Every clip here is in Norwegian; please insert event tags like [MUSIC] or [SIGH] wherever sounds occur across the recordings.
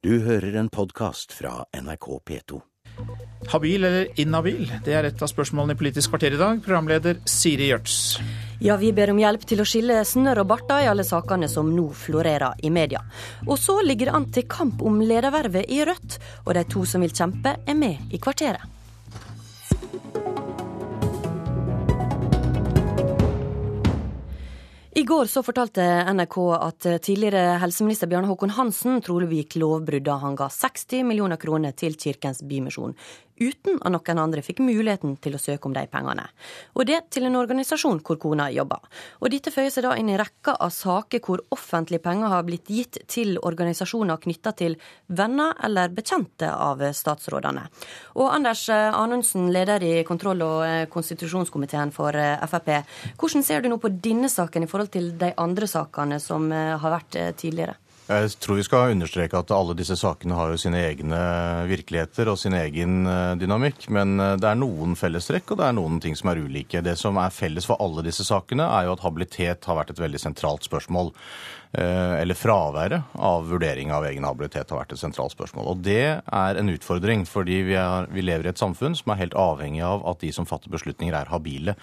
Du hører en podkast fra NRK P2. Habil eller inhabil, det er et av spørsmålene i Politisk kvarter i dag. Programleder Siri Gjørts. Ja, vi ber om hjelp til å skille snørr og barter i alle sakene som nå florerer i media. Og så ligger det an til kamp om ledervervet i Rødt, og de to som vil kjempe, er med i kvarteret. I går så fortalte NRK at tidligere helseminister Bjarne Håkon Hansen trolig begikk lovbrudd da han ga 60 millioner kroner til Kirkens Bymisjon, uten at noen andre fikk muligheten til å søke om de pengene. Og det til en organisasjon hvor kona jobber. Og dette føyer seg da inn i rekka av saker hvor offentlige penger har blitt gitt til organisasjoner knytta til venner eller bekjente av statsrådene. Og Anders Anundsen, leder i kontroll- og konstitusjonskomiteen for Frp. Hvordan ser du nå på denne saken i forhold til de andre sakene som har vært tidligere? Jeg tror vi skal understreke at alle disse sakene har jo sine egne virkeligheter og sin egen dynamikk. Men det er noen fellestrekk, og det er noen ting som er ulike. Det som er felles for alle disse sakene, er jo at habilitet har vært et veldig sentralt spørsmål. Eller fraværet av vurdering av egen habilitet har vært et sentralt spørsmål. Og det er en utfordring, fordi vi, er, vi lever i et samfunn som er helt avhengig av at de som fatter beslutninger, er habile.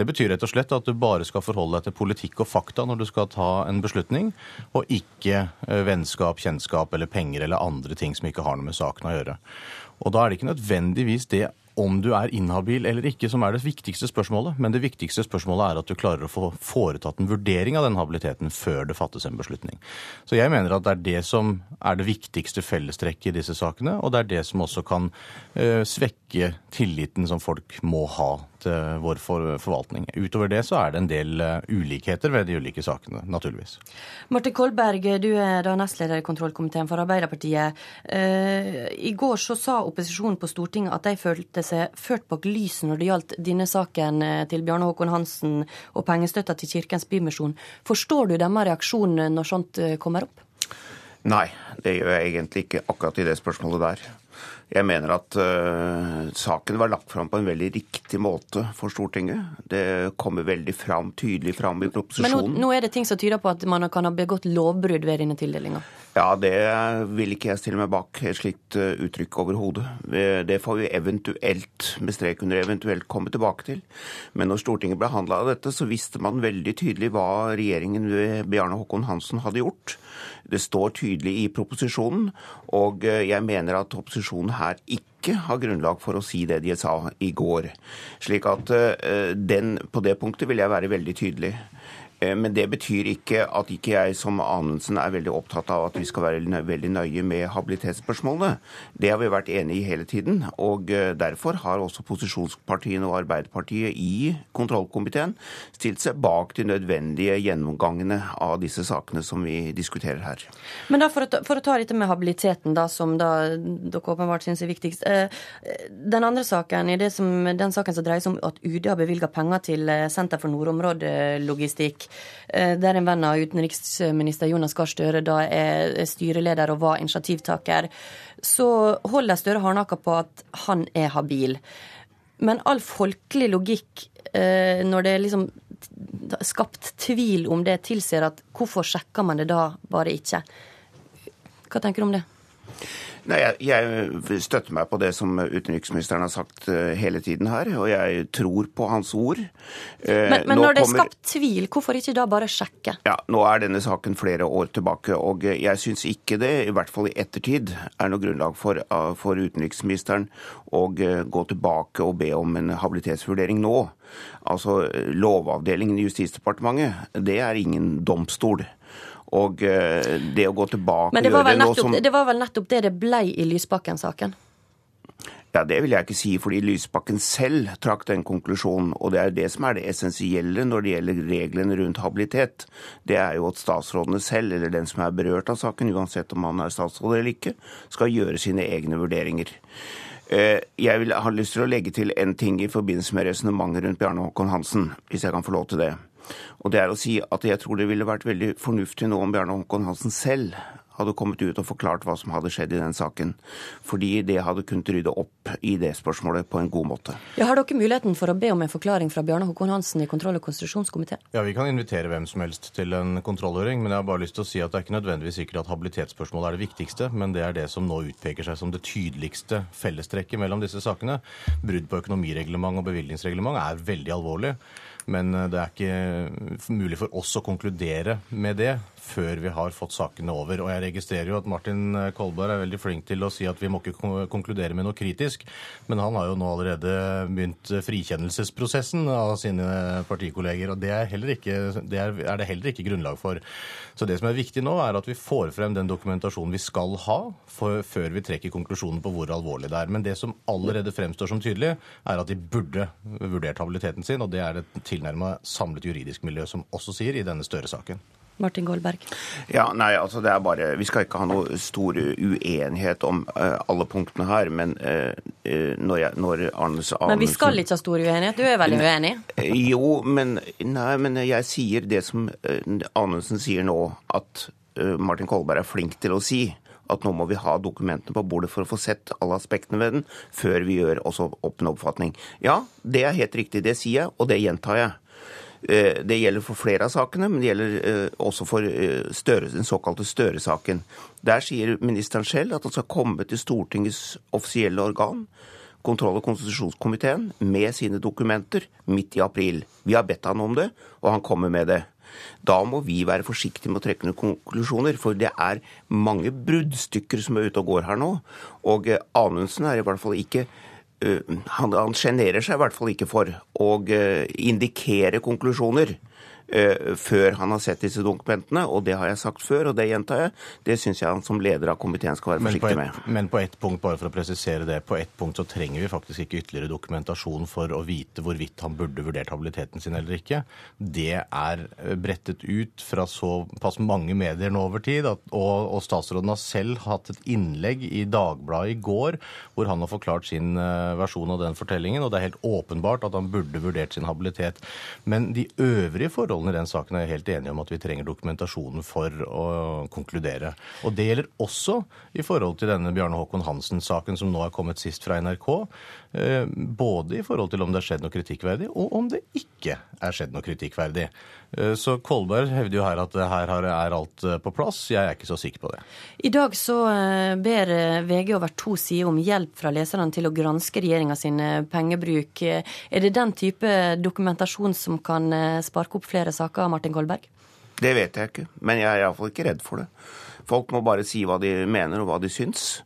Det betyr rett og slett at du bare skal forholde deg til politikk og fakta når du skal ta en beslutning, og ikke vennskap, kjennskap eller penger eller andre ting som ikke har noe med saken å gjøre. Og da er det ikke nødvendigvis det om du er inhabil eller ikke som er det viktigste spørsmålet, men det viktigste spørsmålet er at du klarer å få foretatt en vurdering av den habiliteten før det fattes en beslutning. Så jeg mener at det er det som er det viktigste fellestrekket i disse sakene, og det er det som også kan uh, svekke tilliten som folk må ha til vår for forvaltning. Utover det så er det en del uh, ulikheter ved de ulike sakene, naturligvis. Martin Kolberg, du er da nestleder i kontrollkomiteen for Arbeiderpartiet. Uh, I går så sa opposisjonen på Stortinget at de følte ført bak lyset når det gjaldt denne saken til Bjarne Håkon Hansen og pengestøtta til Kirkens Bymisjon. Forstår du deres reaksjon når sånt kommer opp? Nei, det gjør jeg egentlig ikke akkurat i det spørsmålet der. Jeg mener at uh, saken var lagt fram på en veldig riktig måte for Stortinget. Det kommer veldig fram, tydelig fram i proposisjonen. Men nå, nå, er det ting som tyder på at man kan ha begått lovbrudd ved denne tildelinga? Ja, det vil ikke jeg stille meg bak et slikt uttrykk overhodet. Det får vi eventuelt, med strek under eventuelt, komme tilbake til. Men når Stortinget behandla dette, så visste man veldig tydelig hva regjeringen ved Bjarne Håkon Hansen hadde gjort. Det står tydelig i proposisjonen, og jeg mener at opposisjonen her ikke har grunnlag for å si det de sa i går. Slik at den, på det punktet vil jeg være veldig tydelig. Men det betyr ikke at ikke jeg som Anundsen er veldig opptatt av at vi skal være veldig nøye med habilitetsspørsmålene. Det har vi vært enig i hele tiden. Og derfor har også posisjonspartiene og Arbeiderpartiet i kontrollkomiteen stilt seg bak de nødvendige gjennomgangene av disse sakene som vi diskuterer her. Men da for å, ta, for å ta dette med habiliteten, da, som da dere åpenbart syns er viktigst. Den andre saken, i som, den saken som dreier seg om at UD har bevilga penger til Senter for nordområdelogistikk der en venn av utenriksminister Jonas Gahr Støre da er styreleder og var initiativtaker, så holder Støre hardnakka på at han er habil. Men all folkelig logikk, når det er liksom skapt tvil om det, tilsier at hvorfor sjekker man det da bare ikke? Hva tenker du om det? Nei, jeg, jeg, støtter meg på det som utenriksministeren har sagt hele tiden her, og jeg tror på hans ord. Men, men når det er skapt tvil, hvorfor ikke da bare sjekke? Ja, Nå er denne saken flere år tilbake, og jeg syns ikke det, i hvert fall i ettertid, er noe grunnlag for, for utenriksministeren å gå tilbake og be om en habilitetsvurdering nå. Altså, Lovavdelingen i Justisdepartementet, det er ingen domstol. Og det å gå tilbake Men det var, vel nettopp, som... det var vel nettopp det det ble i Lysbakken-saken? Ja, Det vil jeg ikke si, fordi Lysbakken selv trakk den konklusjonen. Og det er det som er det essensielle når det gjelder reglene rundt habilitet. Det er jo at statsrådene selv, eller den som er berørt av saken, uansett om han er statsråd eller ikke, skal gjøre sine egne vurderinger. Jeg vil, har lyst til å legge til en ting i forbindelse med resonnementet rundt Bjarne Håkon Hansen, hvis jeg kan få lov til det. Og det er å si at jeg tror det ville vært veldig fornuftig nå om Bjarne Håkon Hansen selv hadde kommet ut og forklart hva som hadde skjedd i den saken. Fordi det hadde kunnet rydde opp i det spørsmålet på en god måte. Ja, har dere muligheten for å be om en forklaring fra Bjarne Håkon Hansen i kontroll- og konstitusjonskomiteen? Ja, Vi kan invitere hvem som helst til en kontrollhøring, men jeg har bare lyst til å si at det er ikke nødvendigvis sikkert at habilitetsspørsmålet er det viktigste, men det er det som nå utpeker seg som det tydeligste fellestrekket mellom disse sakene. Brudd på økonomireglement og bevilgningsreglement er veldig alvorlig. Men eh, det er ikke mulig for oss å konkludere med det før vi har fått sakene over. Og jeg registrerer jo at Martin Kolberg er veldig flink til å si at vi må ikke konkludere med noe kritisk, men han har jo nå allerede begynt frikjennelsesprosessen av sine partikolleger, og det er, ikke, det er, er det heller ikke grunnlag for. Så det som er viktig nå, er at vi får frem den dokumentasjonen vi skal ha, for, før vi trekker konklusjonen på hvor alvorlig det er. Men det som allerede fremstår som tydelig, er at de burde vurdert habiliteten sin, og det er det tilnærmet samlet juridisk miljø som også sier i denne Støre-saken. Martin Goldberg? Ja, nei, altså det er bare, Vi skal ikke ha noe stor uenighet om uh, alle punktene her, men uh, når, jeg, når Arnes Amundsen Men vi skal ikke ha stor uenighet? Du er veldig uenig? Jo, men, nei, men jeg sier det som Anundsen sier nå, at Martin Kolberg er flink til å si at nå må vi ha dokumentene på bordet for å få sett alle aspektene ved den, før vi gjør også opp en oppfatning. Ja, det er helt riktig. Det sier jeg, og det gjentar jeg. Eh, det gjelder for flere av sakene, men det gjelder eh, også for eh, Støre, den såkalte Støre-saken. Der sier ministeren selv at han skal komme til Stortingets offisielle organ, kontroll- og konstitusjonskomiteen, med sine dokumenter midt i april. Vi har bedt han om det, og han kommer med det. Da må vi være forsiktige med å trekke noen konklusjoner, for det er mange bruddstykker som er ute og går her nå. Og Anundsen er i hvert fall ikke han, han sjenerer seg i hvert fall ikke for å eh, indikere konklusjoner. Eh, før han har sett disse dokumentene, og det har jeg sagt før, og det gjentar jeg. Det syns jeg han som leder av komiteen skal være forsiktig med. Men på ett punkt, bare for å presisere det, på ett punkt så trenger vi faktisk ikke ytterligere dokumentasjon for å vite hvorvidt han burde vurdert habiliteten sin eller ikke. Det er eh, brettet ut fra såpass mange medier nå over tid, at, og, og, statsråden har selv hatt et innlegg i Dagbladet i går hvor han har forklart sin uh, versjon av den fortellingen, og det er helt åpenbart at han burde vurdert sin habilitet. Men de øvrige forholdene forholdene i den saken er jeg helt enig om at vi trenger dokumentasjonen for å konkludere. Og det gjelder også i forhold til denne Bjarne Håkon Hansen-saken som nå er kommet sist fra NRK. Eh, både i forhold til om det har skjedd noe kritikkverdig, og om det ikke er skjedd noe kritikkverdig. Eh, så Kolberg hevder jo her at her er alt eh, på plass. Jeg er ikke så sikker på det. I dag så ber VG over to sider om hjelp fra leserne til å granske regjeringa sin pengebruk. Er det den type dokumentasjon som kan sparke opp flere saker, Martin Kolberg? Det vet jeg ikke, men jeg er iallfall ikke redd for det. Folk må bare si hva de mener og hva de syns.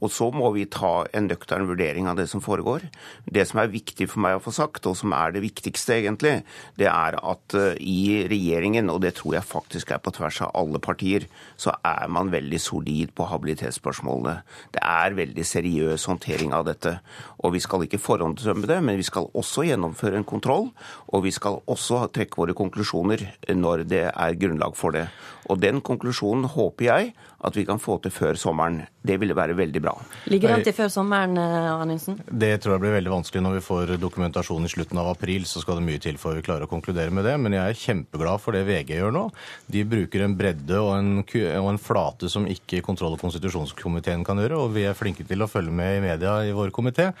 Og så må vi ta en nøktern vurdering av det som foregår. Det som er viktig for meg å få sagt, og som er det viktigste egentlig, det er at eh, i regjeringen, og det tror jeg faktisk er på tvers av alle partier, så er man veldig solid på habilitetsspørsmålene. Det er veldig seriøs håndtering av dette. Og vi skal ikke forhåndsdømme det, men vi skal også gjennomføre en kontroll. Og vi skal også trekke våre konklusjoner når det er grunnlag for det. Og den konklusjonen håper jeg at vi kan få til før sommeren. Det ville være veldig bra. Ligger den til før sommeren, eh, Anundsen? Det tror jeg blir veldig vanskelig når vi får dokumentasjon i slutten av april. Så skal det mye til før vi klarer å konkludere med det. Men jeg er kjempeglad for det VG gjør nå. De bruker en bredde og en, og en flate som ikke kontroll- og konstitusjonskomiteen kan gjøre. Og vi er flinke til å følge med i media i vår komité.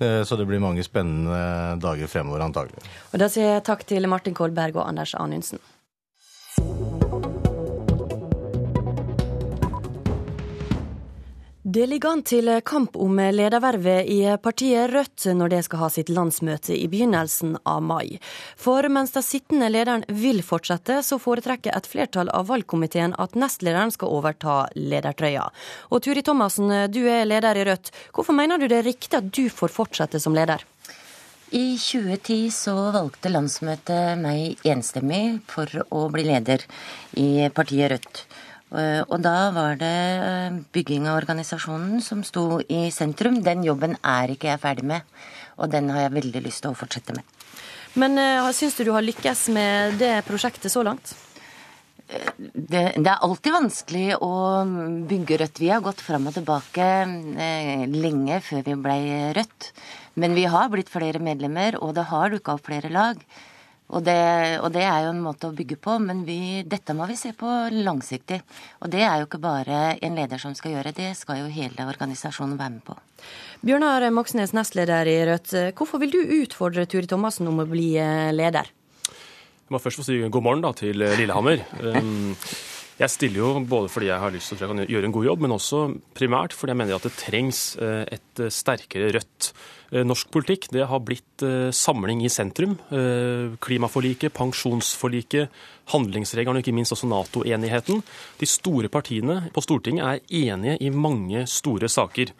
Eh, så det blir mange spennende dager fremover antagelig. Og Da sier jeg takk til Martin Kolberg og Anders Anundsen. Det ligger an til kamp om ledervervet i partiet Rødt når det skal ha sitt landsmøte i begynnelsen av mai. For mens den sittende lederen vil fortsette, så foretrekker et flertall av valgkomiteen at nestlederen skal overta ledertrøya. Og Turi Thomassen, du er leder i Rødt. Hvorfor mener du det er riktig at du får fortsette som leder? I 2010 så valgte landsmøtet meg enstemmig for å bli leder i partiet Rødt. Eh, og da var det eh, bygging av organisasjonen som sto i sentrum. Den jobben er ikke jeg ferdig med, og den har jeg veldig lyst til å fortsette med. Men uh, syns du du har lykkes med det prosjektet så langt? Det, det, er alltid vanskelig å bygge Rødt. Vi har gått fram og tilbake eh, lenge før vi ble Rødt. Men vi har blitt flere medlemmer, og det har dukka opp flere lag. Og det, og det, er jo en måte å bygge på, men vi, dette må vi se på langsiktig. Og det er jo ikke bare en leder som skal gjøre, det skal jo hele organisasjonen være med på. Bjørnar Moxnes, nestleder i Rødt. Hvorfor vil du utfordre Turi Thomassen om å bli eh, leder? Jeg må først få si god morgen da, til Lillehammer. [LAUGHS] Jeg stiller jo både fordi jeg har lyst til å gjøre en god jobb, men også primært fordi jeg mener at det trengs eh, et eh, sterkere Rødt. Eh, norsk politikk det har blitt samling i sentrum. Klimaforliket, pensjonsforliket, handlingsregelen og ikke minst også Nato-enigheten. De store partiene på Stortinget er enige i mange store saker.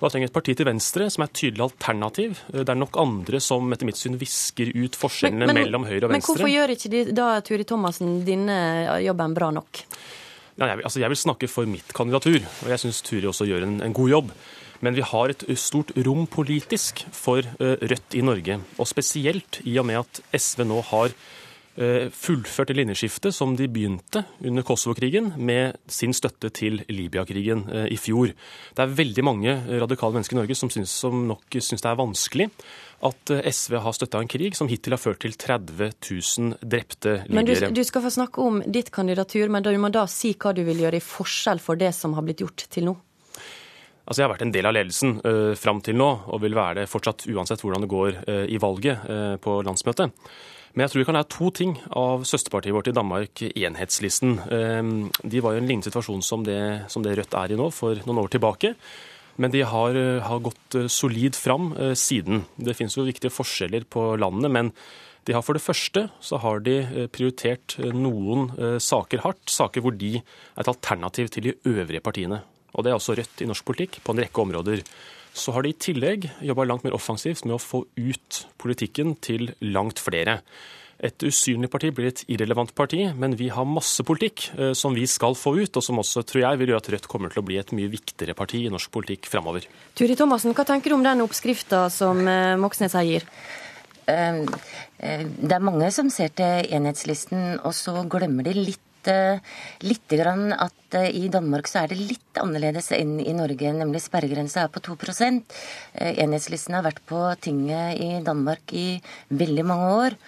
Da trenger et parti til venstre som er et tydelig alternativ. Det er nok andre som etter mitt syn visker ut forskjellene men, men, mellom høyre og venstre. Men hvorfor gjør ikke de, da Turi Thomassen denne jobben bra nok? Ja, jeg, altså jeg, vil snakke for mitt kandidatur, og jeg syns Turi også gjør en, en, god jobb. Men vi har et stort rom politisk for uh, Rødt i Norge, og spesielt i og med at SV nå har Eh, fullført det linjeskiftet som de begynte under Kosovo-krigen, med sin støtte til Libya-krigen eh, i fjor. Det er veldig mange radikale mennesker i Norge som, synes, som nok syns det er vanskelig at eh, SV har støtta en krig som hittil har ført til 30 000 drepte libyere. Men du, du, skal få snakke om ditt kandidatur, men du må da si hva du vil gjøre i forskjell for det som har blitt gjort til nå? Altså Jeg har vært en del av ledelsen uh, fram til nå, og vil være det fortsatt uansett hvordan det går uh, i valget uh, på landsmøtet. Men jeg tror vi kan lære to ting av søsterpartiet vårt i Danmark, Enhetslisten. Ehm, de var i en lignende situasjon som det, som det Rødt er i nå, for noen år tilbake. Men de har, har gått eh, solid fram eh, siden. Det finnes jo viktige forskjeller på landene, men de har for det første så har de eh, prioritert noen saker hardt. Saker hvor de er et alternativ til de øvrige partiene. Og det er også Rødt i norsk politikk på en rekke områder. Så har de i tillegg jobba langt mer offensivt med å få ut politikken til langt flere. Et usynlig parti blir et irrelevant parti, men vi har masse politikk eh, som vi skal få ut, og som også tror jeg vil gjøre at Rødt kommer til å bli et mye viktigere parti i norsk politikk framover. Turi Thomassen, hva tenker du om den oppskrifta som eh, Moxnes her gir? Eh, det er mange som ser til enhetslisten, og så glemmer de litt litt grann at eh, i Danmark så er det litt annerledes enn i Norge, nemlig sperregrensa er på 2 eh, Enhetslisten har vært på tinget i Danmark i veldig mange år.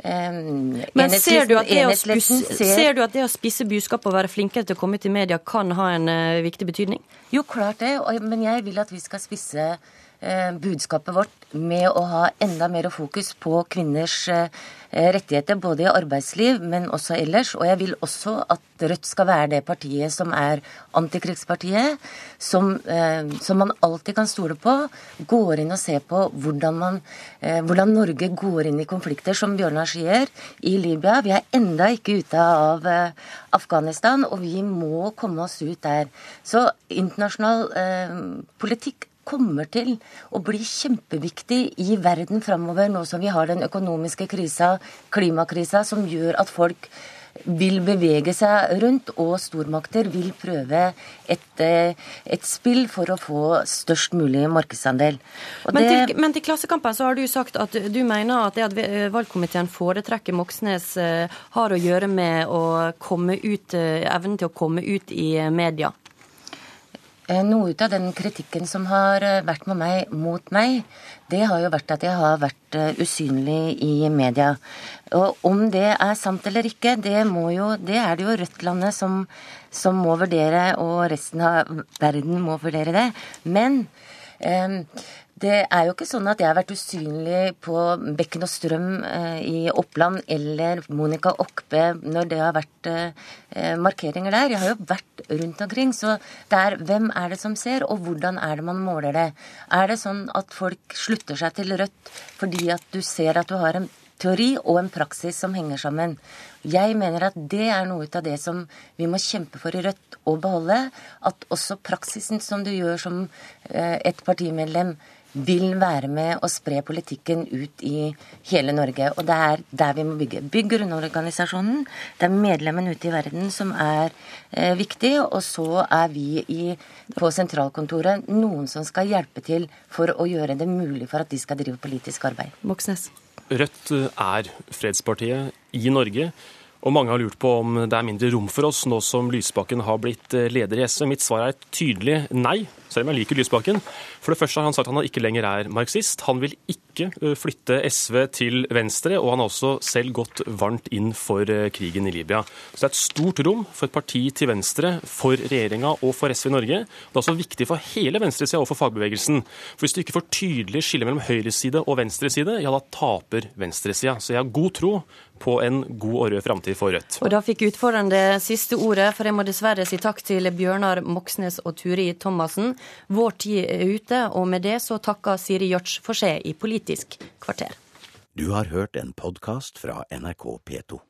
Um, Men ser du, spise, ser du, at det å spisse budskap og være flinkere til å komme ut i media kan ha en viktig betydning? Jo, klart det. Men jeg vil at vi skal spisse budskapet vårt med å ha enda mer fokus på kvinners Eh, rettigheter både i arbeidsliv, men også ellers. Og jeg vil også at Rødt skal være det partiet som er antikrigspartiet, som, eh, som man alltid kan stole på. Går inn og ser på hvordan, man, eh, hvordan Norge går inn i konflikter, som Bjørnar sier, i Libya. Vi er enda ikke ute av eh, Afghanistan, og vi må komme oss ut der. Så internasjonal eh, politikk kommer til å bli kjempeviktig i verden framover, nå som vi har den økonomiske krisa, klimakrisa, som gjør at folk vil bevege seg rundt, og stormakter vil prøve et, eh, et spill for å få størst mulig markedsandel. Men til, men, til, Klassekampen så har du sagt at du mener at det at valgkomiteen foretrekker Moxnes eh, har å gjøre med å komme ut, eh, evnen til å komme ut i media. Eh, noe av den kritikken som har eh, vært med meg mot meg, det har jo vært at jeg har vært eh, usynlig i media. Og om det er sant eller ikke, det, jo, det er det jo Rødt-landet som, som, må vurdere, og resten av verden må vurdere det. Men eh, det er jo ikke sånn at jeg har vært usynlig på Bekken og Strøm eh, i Oppland eller Monica Okpe når det har vært eh, markeringer der. Jeg har jo vært rundt omkring. Så det er hvem er det som ser, og hvordan er det man måler det? Er det sånn at folk slutter seg til Rødt fordi at du ser at du har en teori og en praksis som henger sammen. Jeg mener at det er noe av det som vi må kjempe for i Rødt å beholde. At også praksisen som du gjør som eh, et partimedlem, vil være med å spre politikken ut i hele Norge. Og det er der vi må bygge. Bygg grunnorganisasjonen. Det er medlemmene ute i verden som er eh, viktig. Og så er vi i, på sentralkontoret noen som skal hjelpe til for å gjøre det mulig for at de skal drive politisk arbeid. Moxnes. Rødt er fredspartiet i Norge. Og mange har lurt på om det er mindre rom for oss nå som Lysbakken har blitt eh, leder i SV. Mitt svar er et tydelig nei, selv om jeg liker Lysbakken. For det første har han sagt at han ikke lenger er marxist. Han vil ikke flytte SV til venstre, og han har også selv gått varmt inn for krigen i Libya. Så det er et stort rom for et parti til venstre for regjeringa og for SV i Norge. Det er også viktig for hele venstresida og for fagbevegelsen. For hvis du ikke får tydelig skille mellom høyreside og venstreside, ja, da taper venstresida. Så jeg har god tro på en god og rød framtid for Rødt. Og da fikk utfordrende siste ordet, for jeg må dessverre si takk til Bjørnar Moxnes og Turi Thomassen. Vår tid er ute, og med det så takker Siri Hjørts for seg i Politisk kvarter. Du har hørt en podkast fra NRK P2.